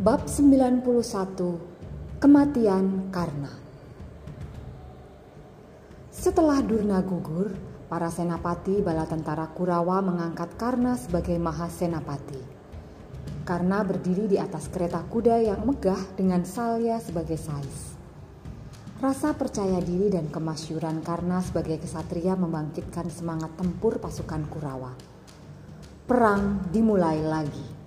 Bab 91 Kematian Karna Setelah Durna gugur, para senapati bala tentara Kurawa mengangkat Karna sebagai Mahasenapati. Karna berdiri di atas kereta kuda yang megah dengan Salya sebagai sais. Rasa percaya diri dan kemasyuran Karna sebagai kesatria membangkitkan semangat tempur pasukan Kurawa. Perang dimulai lagi.